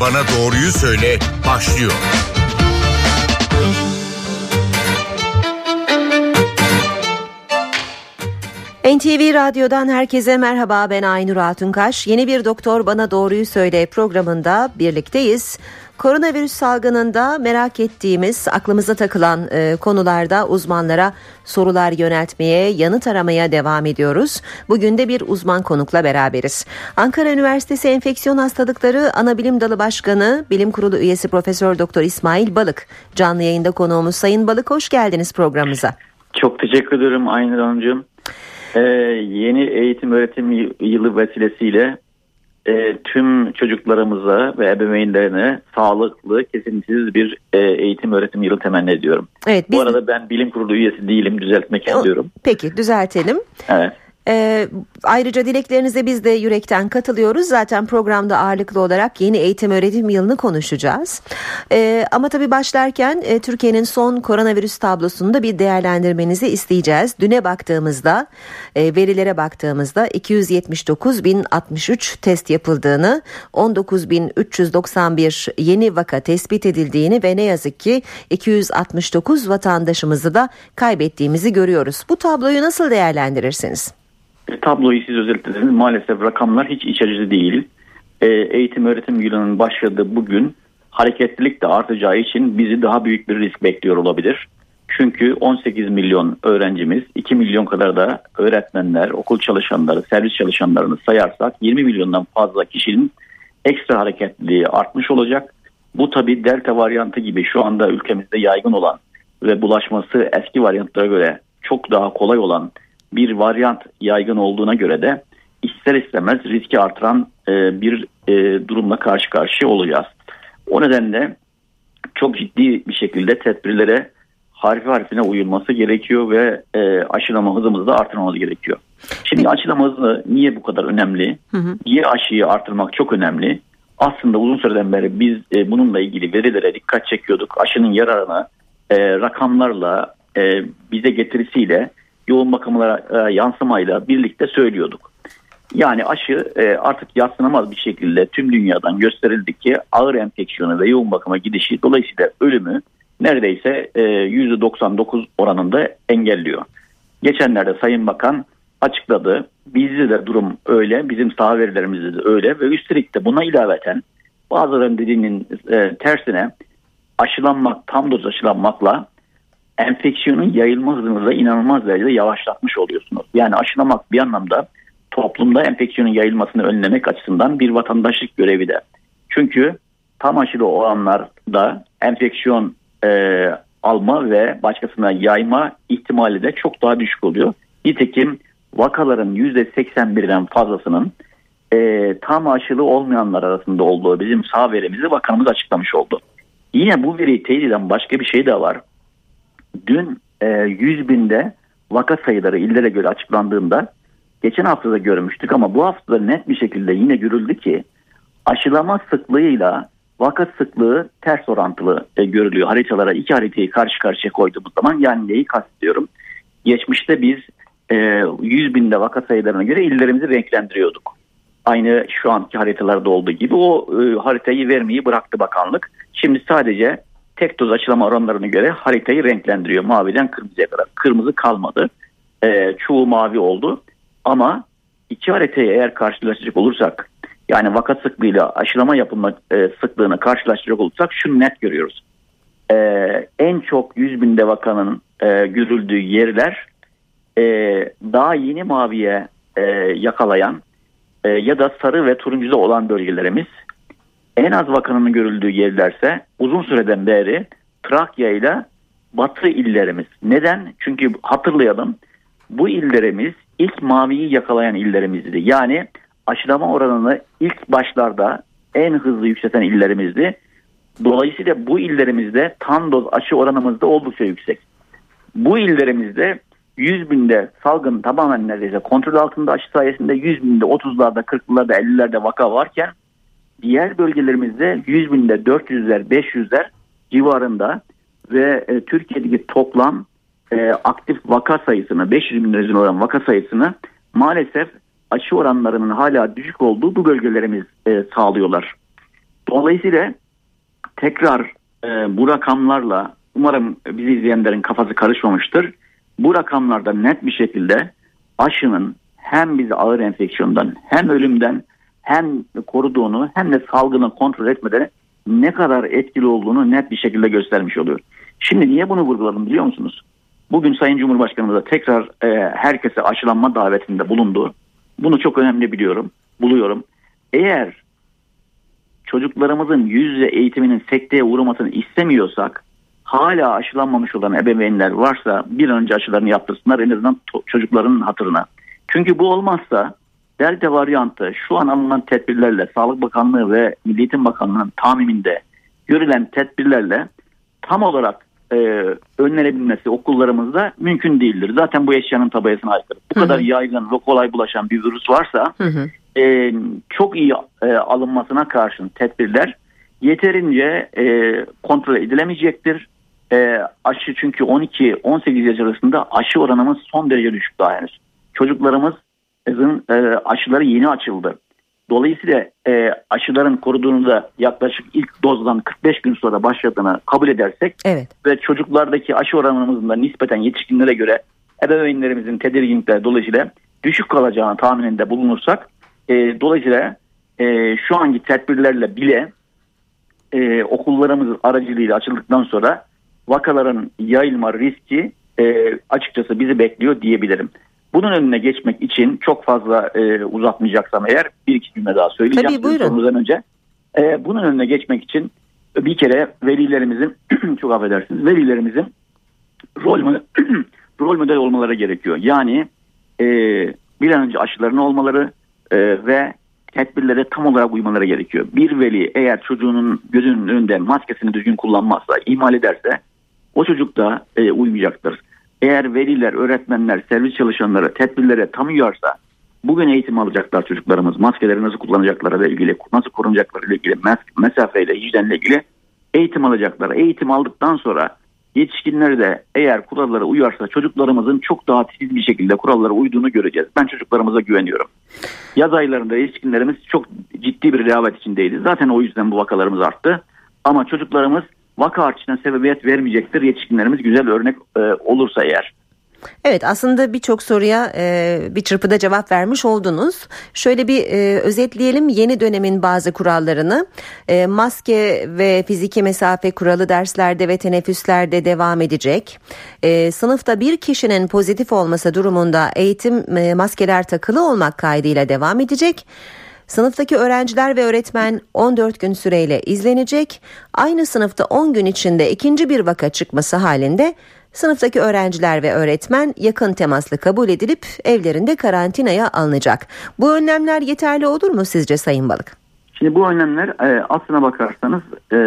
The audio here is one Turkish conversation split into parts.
Bana Doğruyu Söyle başlıyor. NTV Radyo'dan herkese merhaba ben Aynur Altunkaş. Yeni bir Doktor Bana Doğruyu Söyle programında birlikteyiz. Koronavirüs salgınında merak ettiğimiz, aklımıza takılan e, konularda uzmanlara sorular yöneltmeye, yanıt aramaya devam ediyoruz. Bugün de bir uzman konukla beraberiz. Ankara Üniversitesi Enfeksiyon Hastalıkları Anabilim Dalı Başkanı, Bilim Kurulu üyesi Profesör Doktor İsmail Balık. Canlı yayında konuğumuz Sayın Balık hoş geldiniz programımıza. Çok teşekkür ederim Aynur Hanımcığım. Ee, yeni eğitim öğretim yılı vesilesiyle e, tüm çocuklarımıza ve ebeveynlerine sağlıklı, kesintisiz bir e, eğitim öğretim yılı temenni ediyorum. Evet, biz... Bu arada ben bilim kurulu üyesi değilim, düzeltmek istiyorum. Peki, düzeltelim. Evet. Ee, ayrıca dileklerinize biz de yürekten katılıyoruz. Zaten programda ağırlıklı olarak yeni eğitim öğretim yılını konuşacağız. Ee, ama tabii başlarken e, Türkiye'nin son koronavirüs tablosunu da bir değerlendirmenizi isteyeceğiz. Düne baktığımızda, e, verilere baktığımızda 279.063 test yapıldığını, 19.391 yeni vaka tespit edildiğini ve ne yazık ki 269 vatandaşımızı da kaybettiğimizi görüyoruz. Bu tabloyu nasıl değerlendirirsiniz? Tabloyu siz özetlediniz. Maalesef rakamlar hiç iç açıcı değil. E, eğitim öğretim yılının başladığı bugün hareketlilik de artacağı için bizi daha büyük bir risk bekliyor olabilir. Çünkü 18 milyon öğrencimiz, 2 milyon kadar da öğretmenler, okul çalışanları, servis çalışanlarını sayarsak 20 milyondan fazla kişinin ekstra hareketliliği artmış olacak. Bu tabi delta varyantı gibi şu anda ülkemizde yaygın olan ve bulaşması eski varyantlara göre çok daha kolay olan bir varyant yaygın olduğuna göre de ister istemez riski artıran e, bir e, durumla karşı karşıya olacağız. O nedenle çok ciddi bir şekilde tedbirlere harfi harfine uyulması gerekiyor ve e, aşılama hızımızı da artırmamız gerekiyor. Şimdi aşılama hızı niye bu kadar önemli? Hı hı. Niye aşıyı artırmak çok önemli? Aslında uzun süreden beri biz e, bununla ilgili verilere dikkat çekiyorduk. Aşının yararını e, rakamlarla e, bize getirisiyle yoğun bakımlara e, yansımayla birlikte söylüyorduk. Yani aşı e, artık yatsınamaz bir şekilde tüm dünyadan gösterildi ki ağır enfeksiyonu ve yoğun bakıma gidişi dolayısıyla ölümü neredeyse e, %99 oranında engelliyor. Geçenlerde Sayın Bakan açıkladı. Bizde de durum öyle, bizim saha verilerimizde de öyle ve üstelik de buna ilaveten bazılarının dediğinin e, tersine aşılanmak, tam doz aşılanmakla enfeksiyonun yayılma hızını da inanılmaz derecede yavaşlatmış oluyorsunuz. Yani aşılamak bir anlamda toplumda enfeksiyonun yayılmasını önlemek açısından bir vatandaşlık görevi de. Çünkü tam aşılı olanlarda enfeksiyon e, alma ve başkasına yayma ihtimali de çok daha düşük oluyor. Nitekim vakaların %81'den fazlasının e, tam aşılı olmayanlar arasında olduğu bizim sağ verimizi bakanımız açıklamış oldu. Yine bu veriyi teyit eden başka bir şey de var. Dün e, 100 binde vaka sayıları illere göre açıklandığında geçen haftada görmüştük ama bu haftada net bir şekilde yine görüldü ki aşılama sıklığıyla vaka sıklığı ters orantılı e, görülüyor. Haritalara iki haritayı karşı karşıya koyduğumuz zaman yani neyi kastediyorum? Geçmişte biz e, 100 binde vaka sayılarına göre illerimizi renklendiriyorduk. Aynı şu anki haritalarda olduğu gibi o e, haritayı vermeyi bıraktı bakanlık. Şimdi sadece tek doz açılama oranlarına göre haritayı renklendiriyor. Maviden kırmızıya kadar. Kırmızı kalmadı. E, çoğu mavi oldu. Ama iki haritayı eğer karşılaştıracak olursak yani vaka sıklığıyla aşılama yapılma e, sıklığını karşılaştıracak olursak şunu net görüyoruz. E, en çok 100 binde vakanın e, görüldüğü yerler e, daha yeni maviye e, yakalayan e, ya da sarı ve turuncuda olan bölgelerimiz en az vakanın görüldüğü yerlerse uzun süreden beri Trakya ile Batı illerimiz. Neden? Çünkü hatırlayalım bu illerimiz ilk maviyi yakalayan illerimizdi. Yani aşılama oranını ilk başlarda en hızlı yükselten illerimizdi. Dolayısıyla bu illerimizde tam doz aşı oranımız da oldukça yüksek. Bu illerimizde 100 binde salgın tamamen neredeyse kontrol altında aşı sayesinde 100 binde 30'larda 40'larda 50'lerde vaka varken diğer bölgelerimizde 100 binde 400'ler 500'ler civarında ve e, Türkiye'deki toplam e, aktif vaka sayısını 500 bin üzerine olan vaka sayısını maalesef aşı oranlarının hala düşük olduğu bu bölgelerimiz e, sağlıyorlar. Dolayısıyla tekrar e, bu rakamlarla umarım bizi izleyenlerin kafası karışmamıştır. Bu rakamlarda net bir şekilde aşının hem bizi ağır enfeksiyondan hem ölümden hem koruduğunu hem de salgını kontrol etmeden ne kadar etkili olduğunu net bir şekilde göstermiş oluyor. Şimdi niye bunu vurguladım biliyor musunuz? Bugün Sayın Cumhurbaşkanımız da tekrar e, herkese aşılanma davetinde bulundu. Bunu çok önemli biliyorum, buluyorum. Eğer çocuklarımızın yüz yüze eğitiminin sekteye uğramasını istemiyorsak hala aşılanmamış olan ebeveynler varsa bir önce aşılarını yaptırsınlar en azından çocukların hatırına. Çünkü bu olmazsa delta varyantı şu an alınan tedbirlerle Sağlık Bakanlığı ve Milli Eğitim Bakanlığı'nın tahmininde görülen tedbirlerle tam olarak e, önlenebilmesi okullarımızda mümkün değildir. Zaten bu eşyanın tabayasına aykırı. Bu hı hı. kadar yaygın ve kolay bulaşan bir virüs varsa hı hı. E, çok iyi e, alınmasına karşın tedbirler yeterince e, kontrol edilemeyecektir. E, aşı çünkü 12-18 yaş arasında aşı oranımız son derece düşük daha henüz. Çocuklarımızın e, aşıları yeni açıldı. Dolayısıyla e, aşıların koruduğunu da yaklaşık ilk dozdan 45 gün sonra başladığını kabul edersek evet. ve çocuklardaki aşı oranımızın da nispeten yetişkinlere göre ebeveynlerimizin tedirginlikleri dolayısıyla düşük kalacağını tahmininde bulunursak e, dolayısıyla e, şu anki tedbirlerle bile e, okullarımız aracılığıyla açıldıktan sonra vakaların yayılma riski e, açıkçası bizi bekliyor diyebilirim. Bunun önüne geçmek için çok fazla e, uzatmayacaksam eğer bir iki cümle daha söyleyeceğim. Tabii buyurun. önce. E, bunun önüne geçmek için bir kere velilerimizin çok affedersiniz velilerimizin rol, rol model olmaları gerekiyor. Yani e, bir an önce aşılarını olmaları e, ve tedbirlere tam olarak uymaları gerekiyor. Bir veli eğer çocuğunun gözünün önünde maskesini düzgün kullanmazsa, ihmal ederse o çocuk da e, uymayacaktır. Eğer veliler, öğretmenler, servis çalışanları tedbirlere tam uyarsa bugün eğitim alacaklar çocuklarımız. Maskeleri nasıl kullanacakları ile ilgili, nasıl korunacakları ile ilgili, mesafeyle, hijyenle ilgili eğitim alacaklar. Eğitim aldıktan sonra yetişkinler de eğer kurallara uyarsa çocuklarımızın çok daha titiz bir şekilde kurallara uyduğunu göreceğiz. Ben çocuklarımıza güveniyorum. Yaz aylarında yetişkinlerimiz çok ciddi bir rehavet içindeydi. Zaten o yüzden bu vakalarımız arttı. Ama çocuklarımız vaka artışına sebebiyet vermeyecektir. Yetişkinlerimiz güzel örnek e, olursa eğer. Evet aslında birçok soruya e, bir çırpıda cevap vermiş oldunuz. Şöyle bir e, özetleyelim yeni dönemin bazı kurallarını. E, maske ve fiziki mesafe kuralı derslerde ve teneffüslerde devam edecek. E, sınıfta bir kişinin pozitif olması durumunda eğitim e, maskeler takılı olmak kaydıyla devam edecek. Sınıftaki öğrenciler ve öğretmen 14 gün süreyle izlenecek. Aynı sınıfta 10 gün içinde ikinci bir vaka çıkması halinde Sınıftaki öğrenciler ve öğretmen yakın temaslı kabul edilip evlerinde karantinaya alınacak. Bu önlemler yeterli olur mu sizce Sayın Balık? Şimdi bu önlemler e, aslına bakarsanız e,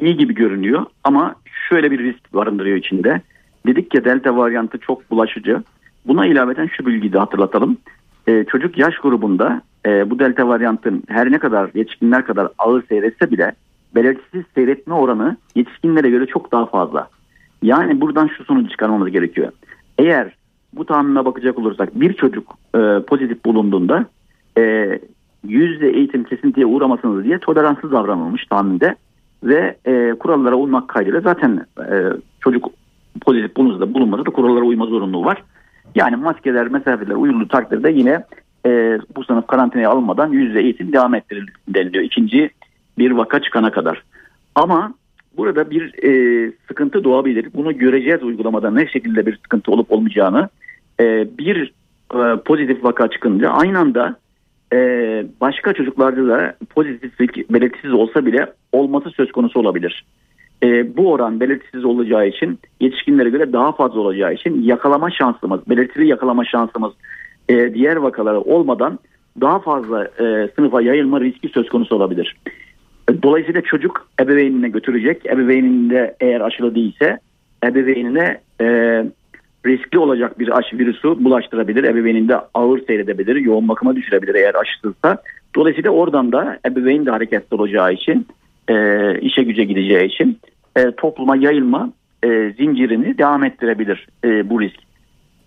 iyi gibi görünüyor ama şöyle bir risk barındırıyor içinde. Dedik ya delta varyantı çok bulaşıcı. Buna ilaveten şu bilgiyi de hatırlatalım. E, çocuk yaş grubunda e, bu delta varyantın her ne kadar yetişkinler kadar ağır seyretse bile belirtisiz seyretme oranı yetişkinlere göre çok daha fazla. Yani buradan şu sonucu çıkarmamız gerekiyor. Eğer bu tahminine bakacak olursak bir çocuk e, pozitif bulunduğunda e, yüzde eğitim kesintiye uğramasınız diye toleranssız davranılmış tahminde ve e, kurallara uymak kaydıyla zaten e, çocuk pozitif bulunursa bulunmasa da kurallara uyma zorunluluğu var. Yani maskeler, mesafeler uyulduğu takdirde yine e, bu sınıf karantinaya alınmadan yüzde eğitim devam ettirildi deniliyor. İkinci bir vaka çıkana kadar. Ama burada bir e, sıkıntı doğabilir. Bunu göreceğiz uygulamada ne şekilde bir sıkıntı olup olmayacağını. E, bir e, pozitif vaka çıkınca aynı anda e, başka çocuklarda da pozitiflik belirtisiz olsa bile olması söz konusu olabilir. E, bu oran belirtisiz olacağı için yetişkinlere göre daha fazla olacağı için yakalama şansımız, belirtili yakalama şansımız e, diğer vakalara olmadan daha fazla e, sınıfa yayılma riski söz konusu olabilir. Dolayısıyla çocuk ebeveynine götürecek. Ebeveyninde eğer aşılı değilse ebeveynine e, riskli olacak bir aşı virüsü bulaştırabilir. Ebeveyninde ağır seyredebilir, yoğun bakıma düşürebilir eğer aşısızsa. Dolayısıyla oradan da ebeveyn de hareketli olacağı için, e, işe güce gideceği için e, topluma yayılma e, zincirini devam ettirebilir e, bu risk.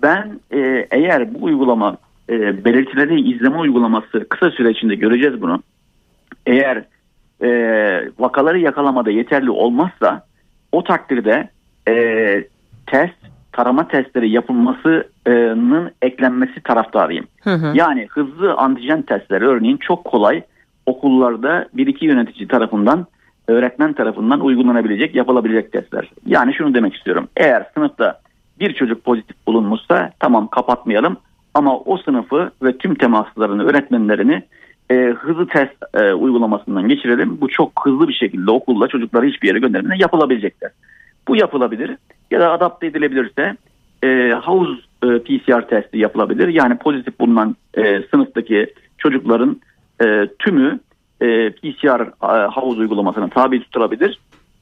Ben e, eğer bu uygulama e, belirtileri izleme uygulaması kısa süre içinde göreceğiz bunu. Eğer e, vakaları yakalamada yeterli olmazsa o takdirde e, test tarama testleri yapılmasının eklenmesi taraftarıyım. Hı hı. Yani hızlı antijen testleri örneğin çok kolay okullarda bir iki yönetici tarafından öğretmen tarafından uygulanabilecek yapılabilecek testler. Yani şunu demek istiyorum. Eğer sınıfta bir çocuk pozitif bulunmuşsa tamam kapatmayalım ama o sınıfı ve tüm temaslarını öğretmenlerini e, hızlı test e, uygulamasından geçirelim. Bu çok hızlı bir şekilde okulda çocukları hiçbir yere göndermeden yapılabilecekler. Bu yapılabilir ya da adapte edilebilirse e, havuz e, PCR testi yapılabilir. Yani pozitif bulunan e, sınıftaki çocukların e, tümü e, PCR e, havuz uygulamasına tabi tutulabilir.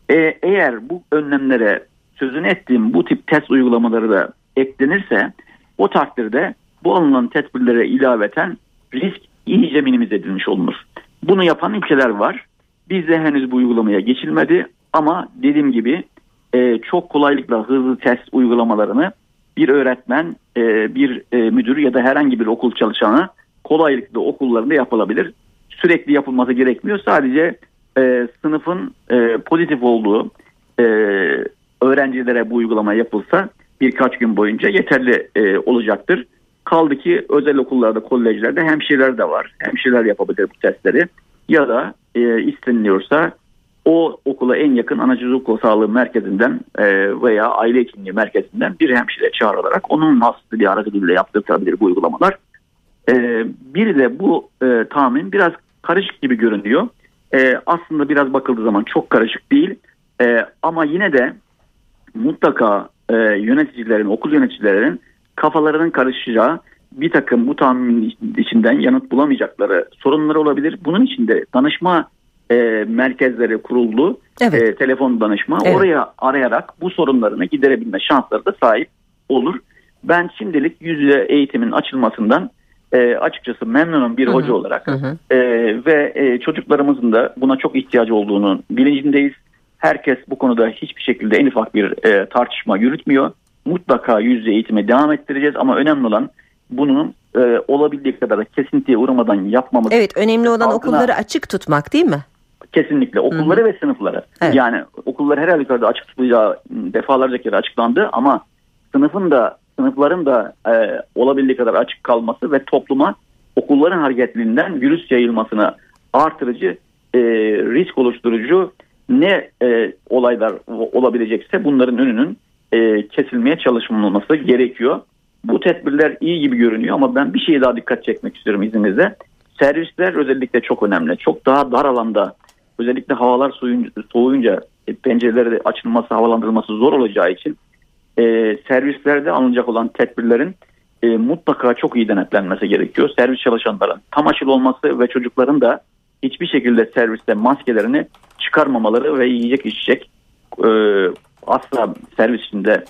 E, eğer bu önlemlere sözünü ettiğim bu tip test uygulamaları da eklenirse o takdirde bu alınan tedbirlere ilaveten risk iyice minimize edilmiş olunur. Bunu yapan ülkeler var. Bizde henüz bu uygulamaya geçilmedi ama dediğim gibi e, çok kolaylıkla hızlı test uygulamalarını bir öğretmen, e, bir e, müdür ya da herhangi bir okul çalışanı kolaylıkla okullarında yapılabilir. Sürekli yapılması gerekmiyor. Sadece e, sınıfın e, pozitif olduğu e, öğrencilere bu uygulama yapılsa birkaç gün boyunca yeterli e, olacaktır. Kaldı ki özel okullarda, kolejlerde hemşireler de var. Hemşireler yapabilir bu testleri. Ya da e, isteniliyorsa o okula en yakın ana çocuk sağlığı merkezinden e, veya aile hekimliği merkezinden bir hemşire çağrılarak onun hastası aracılığıyla yaptırtabilir bu uygulamalar. E, bir de bu e, tahmin biraz karışık gibi görünüyor. E, aslında biraz bakıldığı zaman çok karışık değil. E, ama yine de mutlaka e, yöneticilerin, okul yöneticilerinin kafalarının karışacağı bir takım bu tahminin içinden yanıt bulamayacakları sorunları olabilir. Bunun için de danışma e, merkezleri kuruldu. Evet. E, telefon danışma. Evet. Oraya arayarak bu sorunlarını giderebilme şansları da sahip olur. Ben şimdilik yüz yüze eğitimin açılmasından e, açıkçası memnunum bir hı hı. hoca olarak. Hı hı. E, ve e, çocuklarımızın da buna çok ihtiyacı olduğunu bilincindeyiz. Herkes bu konuda hiçbir şekilde en ufak bir e, tartışma yürütmüyor. Mutlaka yüz yüze eğitime devam ettireceğiz ama önemli olan bunun e, olabildiği kadar kesintiye uğramadan yapmamız. Evet önemli olan altına, okulları açık tutmak değil mi? Kesinlikle okulları Hı-hı. ve sınıfları. Evet. Yani okullar her halükarda açık tutulacağı defalarca kere açıklandı ama sınıfın da sınıfların da e, olabildiği kadar açık kalması ve topluma okulların hareketliliğinden virüs yayılmasına artırıcı e, risk oluşturucu ne e, olaylar olabilecekse bunların önünün e, kesilmeye çalışılması gerekiyor. Bu tedbirler iyi gibi görünüyor ama ben bir şeye daha dikkat çekmek istiyorum izninizle. Servisler özellikle çok önemli. Çok daha dar alanda özellikle havalar soğuyunca, soğuyunca e, açılması, havalandırılması zor olacağı için e, servislerde alınacak olan tedbirlerin e, mutlaka çok iyi denetlenmesi gerekiyor. Servis çalışanların tam açıl olması ve çocukların da hiçbir şekilde serviste maskelerini çıkarmamaları ve yiyecek içecek e, asla servis içinde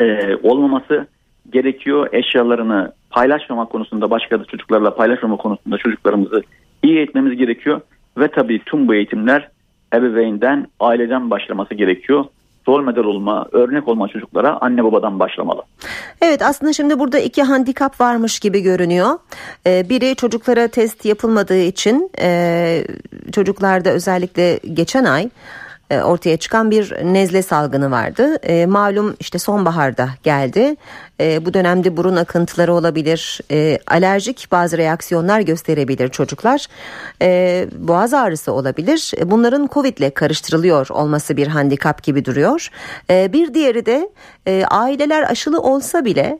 e, olmaması gerekiyor. Eşyalarını paylaşmama konusunda başka da çocuklarla paylaşmama konusunda çocuklarımızı iyi eğitmemiz gerekiyor. Ve tabii tüm bu eğitimler ebeveynden, aileden başlaması gerekiyor rol model olma, örnek olma çocuklara anne babadan başlamalı. Evet aslında şimdi burada iki handikap varmış gibi görünüyor. Ee, biri çocuklara test yapılmadığı için e, çocuklarda özellikle geçen ay ortaya çıkan bir nezle salgını vardı. E, malum işte sonbaharda geldi. E, bu dönemde burun akıntıları olabilir, e, alerjik bazı reaksiyonlar gösterebilir çocuklar. E, boğaz ağrısı olabilir. E, bunların Covid ile karıştırılıyor olması bir handikap gibi duruyor. E, bir diğeri de e, aileler aşılı olsa bile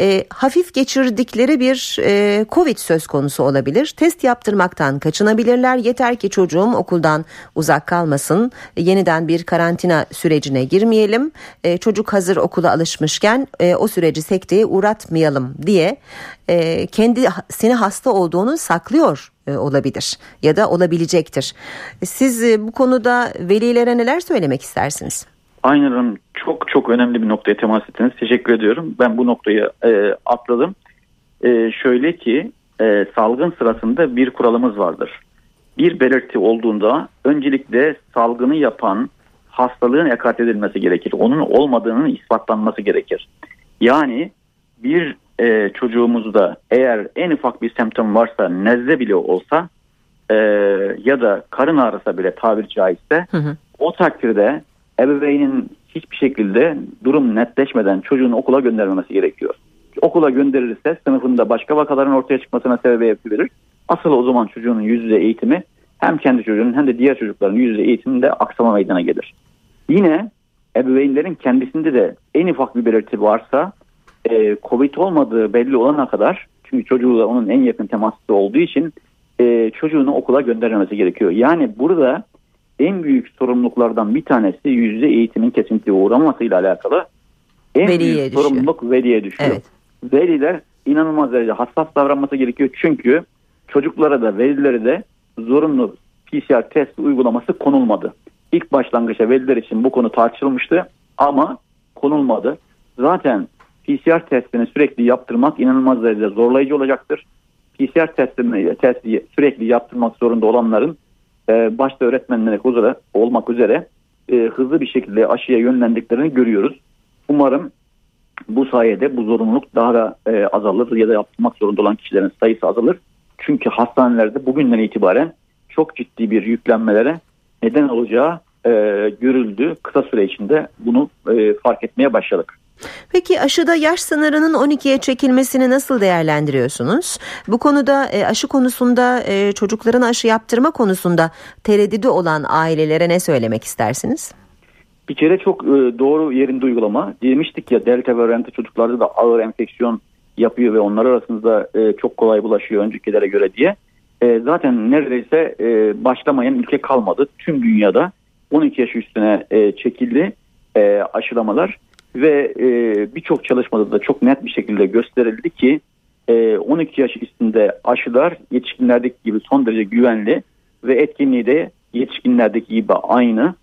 e, hafif geçirdikleri bir e, Covid söz konusu olabilir. Test yaptırmaktan kaçınabilirler. Yeter ki çocuğum okuldan uzak kalmasın. Yeniden bir karantina sürecine girmeyelim. E, çocuk hazır okula alışmışken e, o süreci sekteye uğratmayalım diye e, kendisini hasta olduğunu saklıyor e, olabilir ya da olabilecektir. Siz e, bu konuda velilere neler söylemek istersiniz? Aynen çok çok önemli bir noktaya temas ettiniz. Teşekkür ediyorum. Ben bu noktayı e, atladım. E, şöyle ki e, salgın sırasında bir kuralımız vardır. Bir belirti olduğunda öncelikle salgını yapan hastalığın ekart edilmesi gerekir. Onun olmadığının ispatlanması gerekir. Yani bir e, çocuğumuzda eğer en ufak bir semptom varsa nezle bile olsa e, ya da karın ağrısa bile tabiri caizse Hı hı. o takdirde ebeveynin hiçbir şekilde durum netleşmeden çocuğunu okula göndermemesi gerekiyor. Okula gönderirse sınıfında başka vakaların ortaya çıkmasına sebebiyet verir. Asıl o zaman çocuğun yüz yüze eğitimi hem kendi çocuğunun hem de diğer çocukların yüz yüze eğitiminde aksama meydana gelir. Yine ebeveynlerin kendisinde de en ufak bir belirti varsa e, Covid olmadığı belli olana kadar çünkü çocuğu da onun en yakın temaslı olduğu için e, çocuğunu okula göndermemesi gerekiyor. Yani burada en büyük sorumluluklardan bir tanesi yüz yüze eğitimin kesintiliğe uğramasıyla alakalı. En Veliye büyük düşüyor. sorumluluk veliye düşüyor. Evet. Veliler inanılmaz derece hassas davranması gerekiyor. Çünkü çocuklara da velilere de zorunlu PCR test uygulaması konulmadı. İlk başlangıçta veliler için bu konu tartışılmıştı ama konulmadı. Zaten PCR testini sürekli yaptırmak inanılmaz derecede zorlayıcı olacaktır. PCR testini testi sürekli yaptırmak zorunda olanların e, başta öğretmenler üzere, olmak üzere e, hızlı bir şekilde aşıya yönlendiklerini görüyoruz. Umarım bu sayede bu zorunluluk daha da e, azalır ya da yaptırmak zorunda olan kişilerin sayısı azalır. Çünkü hastanelerde bugünden itibaren çok ciddi bir yüklenmelere neden olacağı e, görüldü. Kısa süre içinde bunu e, fark etmeye başladık. Peki aşıda yaş sınırının 12'ye çekilmesini nasıl değerlendiriyorsunuz? Bu konuda e, aşı konusunda e, çocukların aşı yaptırma konusunda tereddüdü olan ailelere ne söylemek istersiniz? Bir kere çok e, doğru yerinde uygulama. Demiştik ya delta varyantı çocuklarda da ağır enfeksiyon yapıyor ve onlar arasında çok kolay bulaşıyor öncekilere göre diye. Zaten neredeyse başlamayan ülke kalmadı. Tüm dünyada 12 yaş üstüne çekildi aşılamalar ve e, birçok çalışmada da çok net bir şekilde gösterildi ki e, 12 yaş üstünde aşılar yetişkinlerdeki gibi son derece güvenli ve etkinliği de yetişkinlerdeki gibi aynı.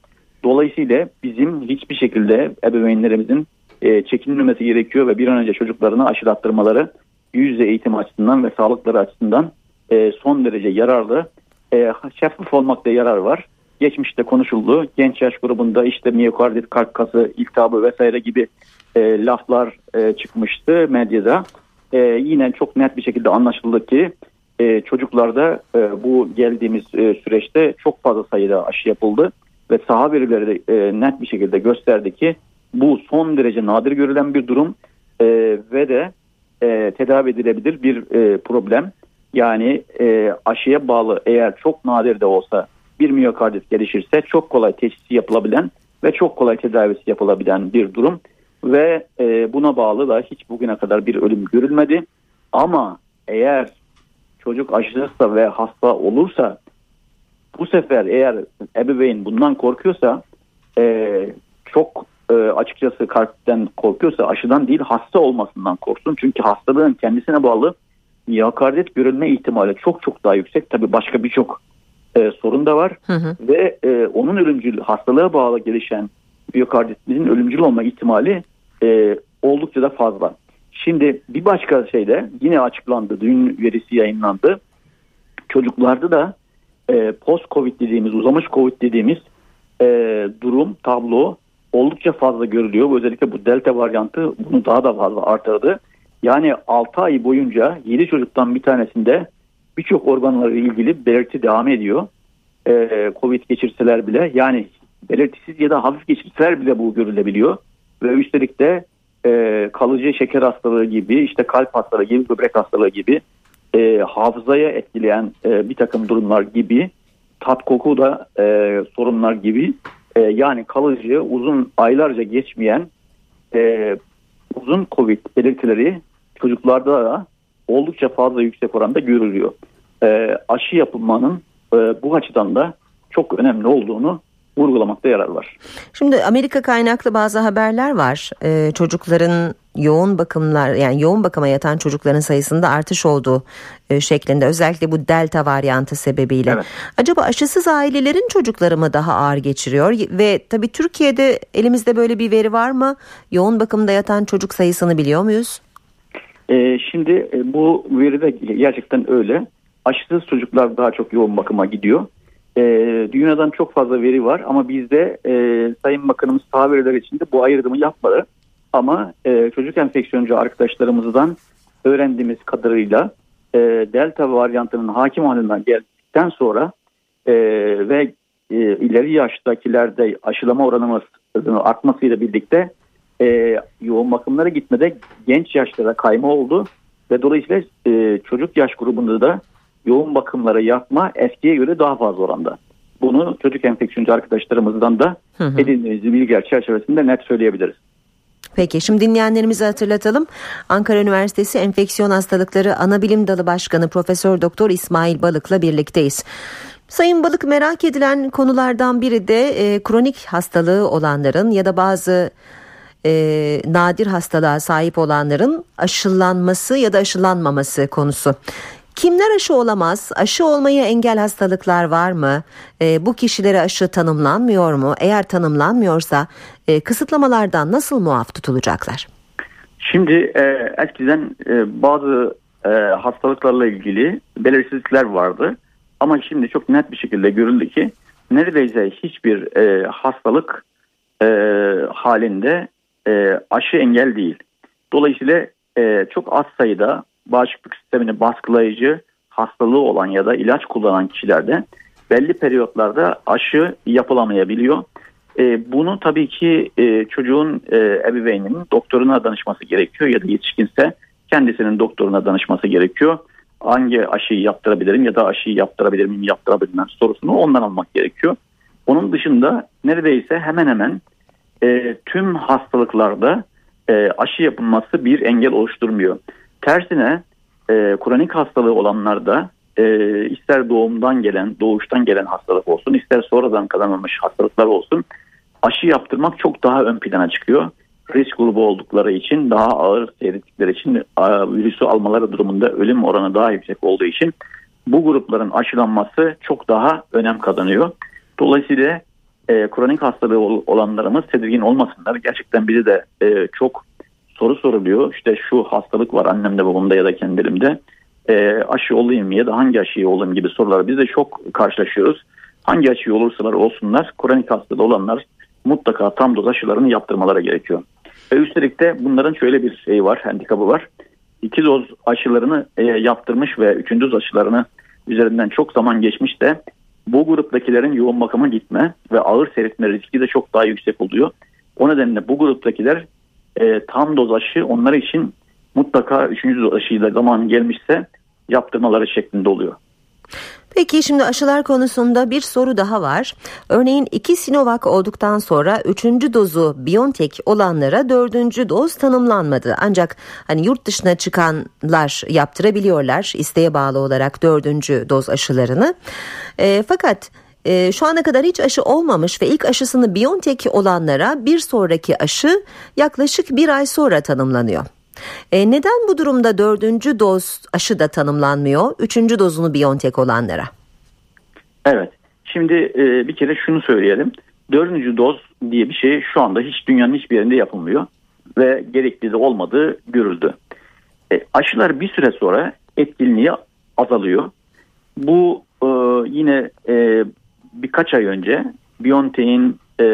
Dolayısıyla bizim hiçbir şekilde ebeveynlerimizin e, çekinmemesi gerekiyor ve bir an önce çocuklarını aşılattırmaları yüz yüze eğitim açısından ve sağlıkları açısından e, son derece yararlı. E, şeffaf olmakta yarar var. Geçmişte konuşuldu. Genç yaş grubunda işte miyokardit, kalp kası, iltihabı vesaire gibi e, laflar e, çıkmıştı medyada. E, yine çok net bir şekilde anlaşıldı ki e, çocuklarda e, bu geldiğimiz e, süreçte çok fazla sayıda aşı yapıldı ve saha verileri de e, net bir şekilde gösterdi ki bu son derece nadir görülen bir durum e, ve de e, tedavi edilebilir bir e, problem. Yani e, aşıya bağlı eğer çok nadir de olsa bir miyokardit gelişirse çok kolay teşhisi yapılabilen ve çok kolay tedavisi yapılabilen bir durum ve e, buna bağlı da hiç bugüne kadar bir ölüm görülmedi. Ama eğer çocuk aşısızsa ve hasta olursa bu sefer eğer ebeveyn bundan korkuyorsa e, çok e, açıkçası kalpten korkuyorsa aşıdan değil hasta olmasından korksun. Çünkü hastalığın kendisine bağlı miyokardit görülme ihtimali çok çok daha yüksek. Tabii başka birçok e, sorun da var Hı hı. ve e, onun ölümcül hastalığa bağlı gelişen miyokarditin ölümcül olma ihtimali e, oldukça da fazla. Şimdi bir başka şey de yine açıklandı, dün verisi yayınlandı. Çocuklarda da e, post-covid dediğimiz, uzamış covid dediğimiz e, durum, tablo oldukça fazla görülüyor. Özellikle bu delta varyantı bunu daha da fazla artırdı. Yani 6 ay boyunca 7 çocuktan bir tanesinde birçok organlarla ilgili belirti devam ediyor. E, covid geçirseler bile yani belirtisiz ya da hafif geçirseler bile bu görülebiliyor. Ve üstelik de e, kalıcı şeker hastalığı gibi işte kalp hastalığı gibi böbrek hastalığı gibi e, hafızaya etkileyen e, bir takım durumlar gibi tat koku da e, sorunlar gibi e, yani kalıcı uzun aylarca geçmeyen e, uzun covid belirtileri çocuklarda da oldukça fazla yüksek oranda görülüyor. E, aşı yapılmanın e, bu açıdan da çok önemli olduğunu vurgulamakta yarar var. Şimdi Amerika kaynaklı bazı haberler var. Ee, çocukların yoğun bakımlar yani yoğun bakıma yatan çocukların sayısında artış olduğu e, şeklinde özellikle bu delta varyantı sebebiyle. Evet. Acaba aşısız ailelerin çocukları mı daha ağır geçiriyor ve tabii Türkiye'de elimizde böyle bir veri var mı? Yoğun bakımda yatan çocuk sayısını biliyor muyuz? E, şimdi e, bu veri de gerçekten öyle. Aşısız çocuklar daha çok yoğun bakıma gidiyor. E, dünyadan çok fazla veri var ama bizde e, Sayın Bakanımız saha verileri içinde bu ayrımı yapmadı. Ama e, çocuk enfeksiyoncu arkadaşlarımızdan öğrendiğimiz kadarıyla e, delta varyantının hakim haline geldikten sonra e, ve e, ileri yaştakilerde aşılama oranımız artmasıyla birlikte e, yoğun bakımlara gitmede genç yaşlara kayma oldu ve dolayısıyla e, çocuk yaş grubunda da yoğun bakımlara yatma eskiye göre daha fazla oranda. Bunu çocuk enfeksiyoncu arkadaşlarımızdan da edindiğimiz bilgiler çerçevesinde net söyleyebiliriz. Peki şimdi dinleyenlerimize hatırlatalım. Ankara Üniversitesi Enfeksiyon Hastalıkları Anabilim Dalı Başkanı Profesör Doktor İsmail Balık'la birlikteyiz. Sayın Balık merak edilen konulardan biri de e, kronik hastalığı olanların ya da bazı e, nadir hastalığa sahip olanların aşılanması ya da aşılanmaması konusu. Kimler aşı olamaz? Aşı olmaya engel hastalıklar var mı? E, bu kişilere aşı tanımlanmıyor mu? Eğer tanımlanmıyorsa e, kısıtlamalardan nasıl muaf tutulacaklar? Şimdi e, eskiden e, bazı e, hastalıklarla ilgili belirsizlikler vardı. Ama şimdi çok net bir şekilde görüldü ki neredeyse hiçbir e, hastalık e, halinde e, aşı engel değil. Dolayısıyla e, çok az sayıda bağışıklık sistemini baskılayıcı hastalığı olan ya da ilaç kullanan kişilerde belli periyotlarda aşı yapılamayabiliyor. E, bunu tabii ki e, çocuğun e, ebeveyninin doktoruna danışması gerekiyor ya da yetişkinse kendisinin doktoruna danışması gerekiyor. Hangi aşıyı yaptırabilirim ya da aşıyı yaptırabilir miyim yaptırabilir sorusunu ondan almak gerekiyor. Onun dışında neredeyse hemen hemen e, tüm hastalıklarda e, aşı yapılması bir engel oluşturmuyor. Tersine e, kronik hastalığı olanlarda e, ister doğumdan gelen, doğuştan gelen hastalık olsun, ister sonradan kazanılmış hastalıklar olsun aşı yaptırmak çok daha ön plana çıkıyor. Risk grubu oldukları için daha ağır seyrettikleri için virüsü almaları durumunda ölüm oranı daha yüksek olduğu için bu grupların aşılanması çok daha önem kazanıyor. Dolayısıyla e, kronik hastalığı olanlarımız tedirgin olmasınlar. Gerçekten bize de e, çok soru soruluyor. İşte şu hastalık var annemde babamda ya da kendilerimde. E, aşı olayım ya da hangi aşıyı olayım gibi sorular biz de çok karşılaşıyoruz. Hangi aşıyı olursalar olsunlar kronik hastalığı olanlar mutlaka tam doz aşılarını yaptırmaları gerekiyor. Ve üstelik de bunların şöyle bir şey var, handikapı var. İki doz aşılarını e, yaptırmış ve üçüncü doz aşılarını üzerinden çok zaman geçmiş de bu gruptakilerin yoğun bakıma gitme ve ağır seyretme riski de çok daha yüksek oluyor. O nedenle bu gruptakiler e, tam doz aşı onlar için mutlaka üçüncü doz aşıyla zaman gelmişse yaptırmaları şeklinde oluyor. Peki şimdi aşılar konusunda bir soru daha var. Örneğin iki Sinovac olduktan sonra üçüncü dozu BioNTech olanlara dördüncü doz tanımlanmadı. Ancak hani yurt dışına çıkanlar yaptırabiliyorlar isteğe bağlı olarak dördüncü doz aşılarını. E, fakat e, şu ana kadar hiç aşı olmamış ve ilk aşısını BioNTech olanlara bir sonraki aşı yaklaşık bir ay sonra tanımlanıyor. E, neden bu durumda dördüncü doz aşı da tanımlanmıyor, üçüncü dozunu BioNTech olanlara? Evet, şimdi e, bir kere şunu söyleyelim. Dördüncü doz diye bir şey şu anda hiç dünyanın hiçbir yerinde yapılmıyor ve gerekli de olmadığı görüldü. E, aşılar bir süre sonra etkinliği azalıyor. Bu e, yine e, birkaç ay önce BioNTech'in e,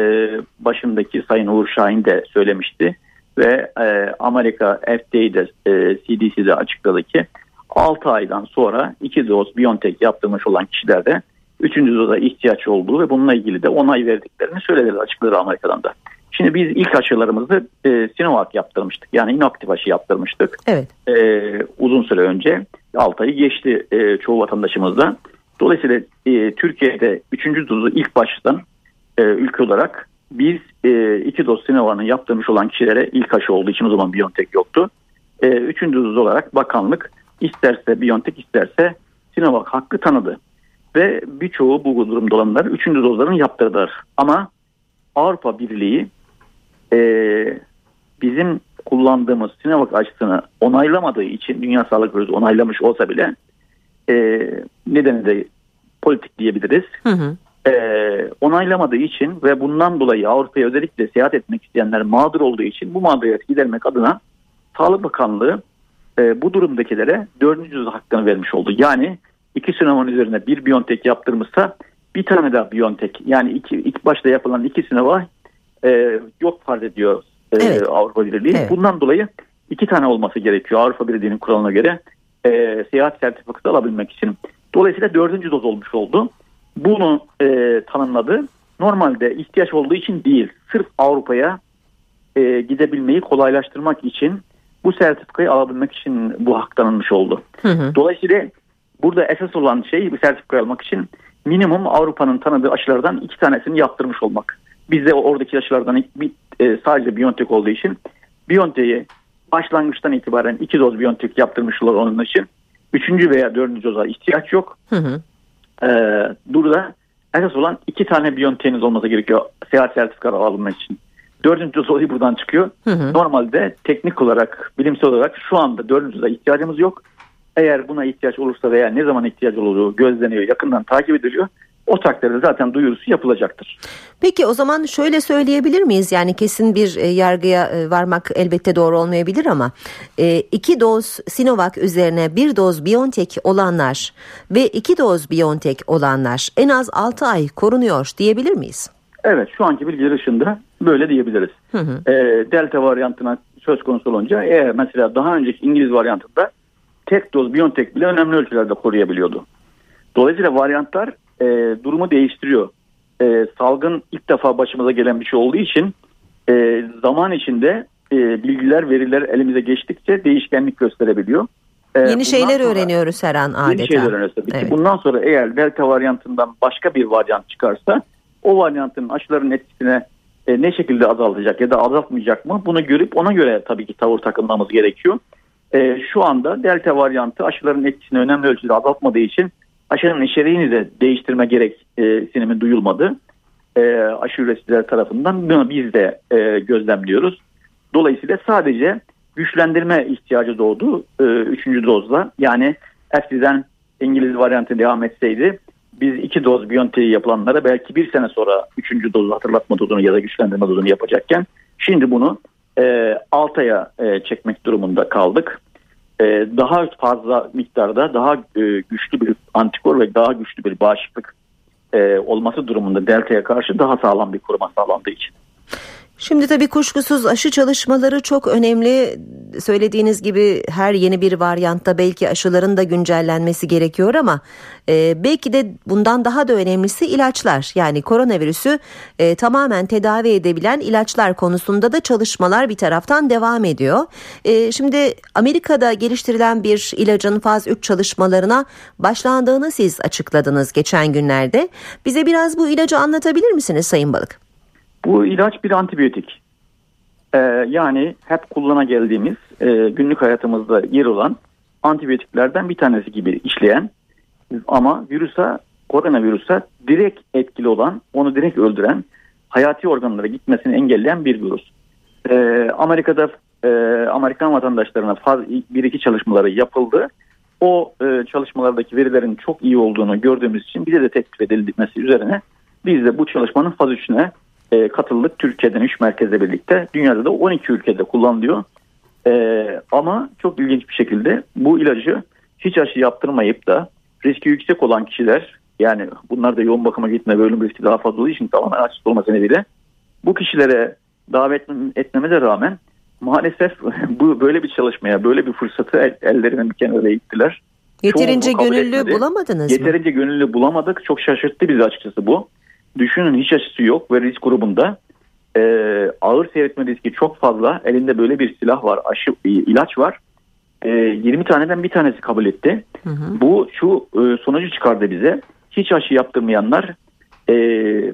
başındaki Sayın Uğur Şahin de söylemişti ve e, Amerika FDA'de e, CDC'de açıkladı ki 6 aydan sonra 2 doz BioNTech yaptırmış olan kişilerde 3. doza ihtiyaç olduğu ve bununla ilgili de onay verdiklerini söylediler açıkladı Amerika'dan da. Şimdi biz ilk aşılarımızı e, Sinovac yaptırmıştık. Yani inaktif aşı yaptırmıştık. Evet. E, uzun süre önce 6 ayı geçti e, çoğu vatandaşımızda. Dolayısıyla e, Türkiye'de 3. dozu ilk baştan e, ülke olarak biz e, iki doz Sinovac'ını yaptırmış olan kişilere ilk aşı olduğu için o zaman Biontech yoktu. E, üçüncü doz olarak bakanlık isterse Biontech isterse Sinovac hakkı tanıdı. Ve birçoğu bu durumda olanlar üçüncü dozlarını yaptırdılar. Ama Avrupa Birliği e, bizim kullandığımız Sinovac aşısını onaylamadığı için Dünya Sağlık Örgütü onaylamış olsa bile e, nedeni de politik diyebiliriz. Hı hı e, onaylamadığı için ve bundan dolayı Avrupa'ya özellikle seyahat etmek isteyenler mağdur olduğu için bu mağduriyeti gidermek adına Sağlık Bakanlığı e, bu durumdakilere dördüncü doz hakkını vermiş oldu. Yani iki sınavın üzerine bir Biontech yaptırmışsa bir tane daha Biontech yani iki, ilk başta yapılan iki sınava e, yok farz ediyor e, evet. Avrupa Birliği. Evet. Bundan dolayı iki tane olması gerekiyor Avrupa Birliği'nin kuralına göre e, seyahat sertifikası alabilmek için. Dolayısıyla dördüncü doz olmuş oldu. Bunu e, tanımladı. Normalde ihtiyaç olduğu için değil, sırf Avrupa'ya e, gidebilmeyi kolaylaştırmak için bu sertifikayı alabilmek için bu hak tanınmış oldu. Hı hı. Dolayısıyla burada esas olan şey bir sertifika almak için minimum Avrupa'nın tanıdığı aşılardan iki tanesini yaptırmış olmak. Bizde oradaki aşılardan bir, e, sadece Biontech olduğu için Biontech'i başlangıçtan itibaren iki doz Biontech yaptırmışlar onun için. Üçüncü veya dördüncü doza ihtiyaç yok. Hı hı. Ee, burada esas olan iki tane Biontech'iniz olması gerekiyor seyahat sertifikası alabilmek için. Dördüncü olayı buradan çıkıyor. Hı hı. Normalde teknik olarak, bilimsel olarak şu anda dördüncü doza ihtiyacımız yok. Eğer buna ihtiyaç olursa veya ne zaman ihtiyaç olduğu gözleniyor, yakından takip ediliyor. O takdirde zaten duyurusu yapılacaktır. Peki o zaman şöyle söyleyebilir miyiz? Yani kesin bir e, yargıya e, varmak elbette doğru olmayabilir ama e, iki doz Sinovac üzerine bir doz BioNTech olanlar ve iki doz BioNTech olanlar en az 6 ay korunuyor diyebilir miyiz? Evet şu anki bilgiler ışığında böyle diyebiliriz. Hı hı. E, Delta varyantına söz konusu olunca eğer mesela daha önceki İngiliz varyantında tek doz Biontech bile önemli ölçülerde koruyabiliyordu. Dolayısıyla varyantlar e, durumu değiştiriyor. E, salgın ilk defa başımıza gelen bir şey olduğu için e, zaman içinde e, bilgiler, veriler elimize geçtikçe değişkenlik gösterebiliyor. E, yeni şeyler sonra, öğreniyoruz her an adeta. Yeni şeyler öğreniyoruz tabii evet. Bundan sonra eğer delta varyantından başka bir varyant çıkarsa o varyantın aşıların etkisine e, ne şekilde azaltacak ya da azaltmayacak mı bunu görüp ona göre tabii ki tavır takılmamız gerekiyor. E, şu anda delta varyantı aşıların etkisini önemli ölçüde azaltmadığı için aşının içeriğini de değiştirme gereksinimi duyulmadı. E, aşı üreticiler tarafından bunu biz de e, gözlemliyoruz. Dolayısıyla sadece güçlendirme ihtiyacı doğdu e, üçüncü dozla. Yani eskiden İngiliz varyantı devam etseydi biz iki doz Biontech'i yapılanlara belki bir sene sonra üçüncü dozu hatırlatma dozunu ya da güçlendirme dozunu yapacakken şimdi bunu e, 6 aya e, çekmek durumunda kaldık. E, daha fazla miktarda daha e, güçlü bir antikor ve daha güçlü bir bağışıklık e, olması durumunda delta'ya karşı daha sağlam bir koruma sağlandığı için. Şimdi tabii kuşkusuz aşı çalışmaları çok önemli. Söylediğiniz gibi her yeni bir varyantta belki aşıların da güncellenmesi gerekiyor ama e, belki de bundan daha da önemlisi ilaçlar. Yani koronavirüsü e, tamamen tedavi edebilen ilaçlar konusunda da çalışmalar bir taraftan devam ediyor. E, şimdi Amerika'da geliştirilen bir ilacın faz 3 çalışmalarına başlandığını siz açıkladınız geçen günlerde. Bize biraz bu ilacı anlatabilir misiniz Sayın Balık? Bu ilaç bir antibiyotik. Ee, yani hep kullana geldiğimiz e, günlük hayatımızda yer olan antibiyotiklerden bir tanesi gibi işleyen ama virüse, koronavirüse direkt etkili olan, onu direkt öldüren, hayati organlara gitmesini engelleyen bir virüs. Ee, Amerika'da e, Amerikan vatandaşlarına faz, bir iki çalışmaları yapıldı. O e, çalışmalardaki verilerin çok iyi olduğunu gördüğümüz için bize de teklif edilmesi üzerine biz de bu çalışmanın faz 3'üne e, katıldık. Türkiye'den 3 merkezle birlikte. Dünyada da 12 ülkede kullanılıyor. E, ama çok ilginç bir şekilde bu ilacı hiç aşı yaptırmayıp da riski yüksek olan kişiler yani bunlar da yoğun bakıma gitme ve ölüm riski daha fazla olduğu için tamamen açık olması nedeniyle bu kişilere davet etmemize rağmen maalesef bu böyle bir çalışmaya böyle bir fırsatı el, ellerinden bir kenara ittiler. Yeterince gönüllü etmedi. bulamadınız Yeterince mı? Yeterince gönüllü bulamadık. Çok şaşırttı bizi açıkçası bu. Düşünün hiç aşısı yok ve risk grubunda e, ağır seyretme riski çok fazla. Elinde böyle bir silah var, aşı ilaç var. E, 20 taneden bir tanesi kabul etti. Hı hı. Bu şu e, sonucu çıkardı bize. Hiç aşı yaptırmayanlar e,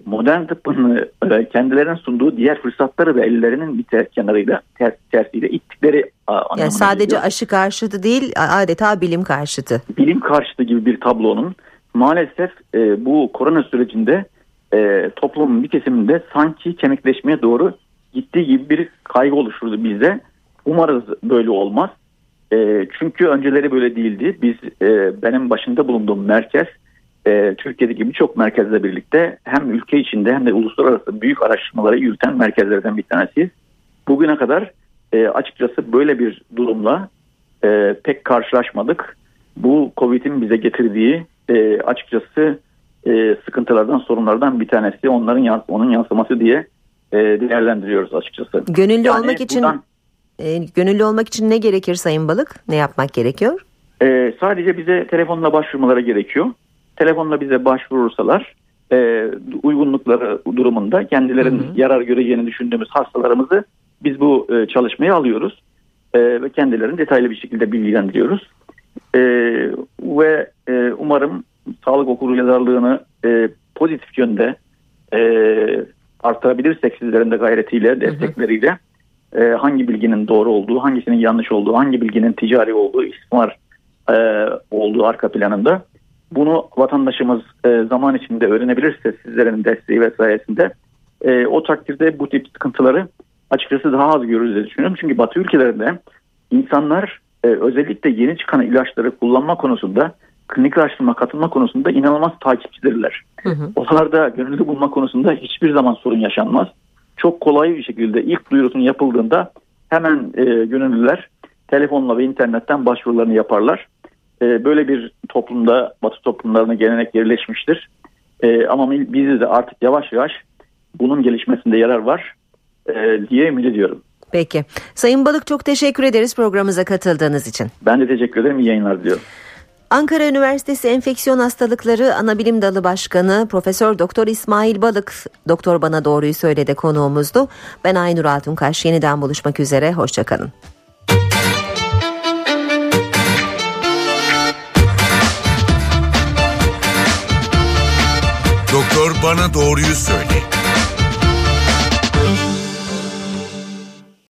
modern tıbbın e, kendilerine sunduğu diğer fırsatları ve ellerinin bir ter, kenarıyla ter, tersiyle ittikleri yani sadece geliyor. aşı karşıtı değil adeta bilim karşıtı. Bilim karşıtı gibi bir tablonun maalesef e, bu korona sürecinde e, toplumun bir kesiminde sanki kemikleşmeye doğru gittiği gibi bir kaygı oluşturdu bizde. Umarız böyle olmaz. E, çünkü önceleri böyle değildi. Biz e, benim başında bulunduğum merkez e, Türkiye'deki birçok merkezle birlikte hem ülke içinde hem de uluslararası büyük araştırmaları yürüten merkezlerden bir tanesiyiz. Bugüne kadar e, açıkçası böyle bir durumla e, pek karşılaşmadık. Bu Covid'in bize getirdiği e, açıkçası e, sıkıntılardan, sorunlardan bir tanesi. Onların yans onun yansıması diye e, değerlendiriyoruz açıkçası. Gönüllü yani olmak için buradan, e, gönüllü olmak için ne gerekir Sayın Balık? Ne yapmak gerekiyor? E, sadece bize telefonla başvurmaları gerekiyor. Telefonla bize başvurursalar e, uygunlukları durumunda kendilerinin hı hı. yarar göreceğini düşündüğümüz hastalarımızı biz bu e, çalışmaya alıyoruz. E, ve kendilerini detaylı bir şekilde bilgilendiriyoruz. E, ve e, umarım sağlık okulu yazarlığını e, pozitif yönde e, arttırabilirsek sizlerin de gayretiyle, destekleriyle e, hangi bilginin doğru olduğu, hangisinin yanlış olduğu, hangi bilginin ticari olduğu, istismar e, olduğu arka planında bunu vatandaşımız e, zaman içinde öğrenebilirse sizlerin desteği ve sayesinde e, o takdirde bu tip sıkıntıları açıkçası daha az görürüz diye düşünüyorum. Çünkü Batı ülkelerinde insanlar e, özellikle yeni çıkan ilaçları kullanma konusunda klinik araştırma katılma konusunda inanılmaz takipçidirler. Hı hı. Onlarda gönüllü bulma konusunda hiçbir zaman sorun yaşanmaz. Çok kolay bir şekilde ilk duyurusunun yapıldığında hemen e, gönüllüler telefonla ve internetten başvurularını yaparlar. E, böyle bir toplumda Batı toplumlarına gelenek yerleşmiştir. E, ama biz de artık yavaş yavaş bunun gelişmesinde yarar var e, diye ümit ediyorum. Peki. Sayın Balık çok teşekkür ederiz programımıza katıldığınız için. Ben de teşekkür ederim. İyi yayınlar diliyorum. Ankara Üniversitesi Enfeksiyon Hastalıkları Anabilim Dalı Başkanı Profesör Doktor İsmail Balık Doktor Bana Doğruyu Söyledi konuğumuzdu. Ben Aynur Altunkaş yeniden buluşmak üzere hoşçakalın. Doktor Bana Doğruyu Söyle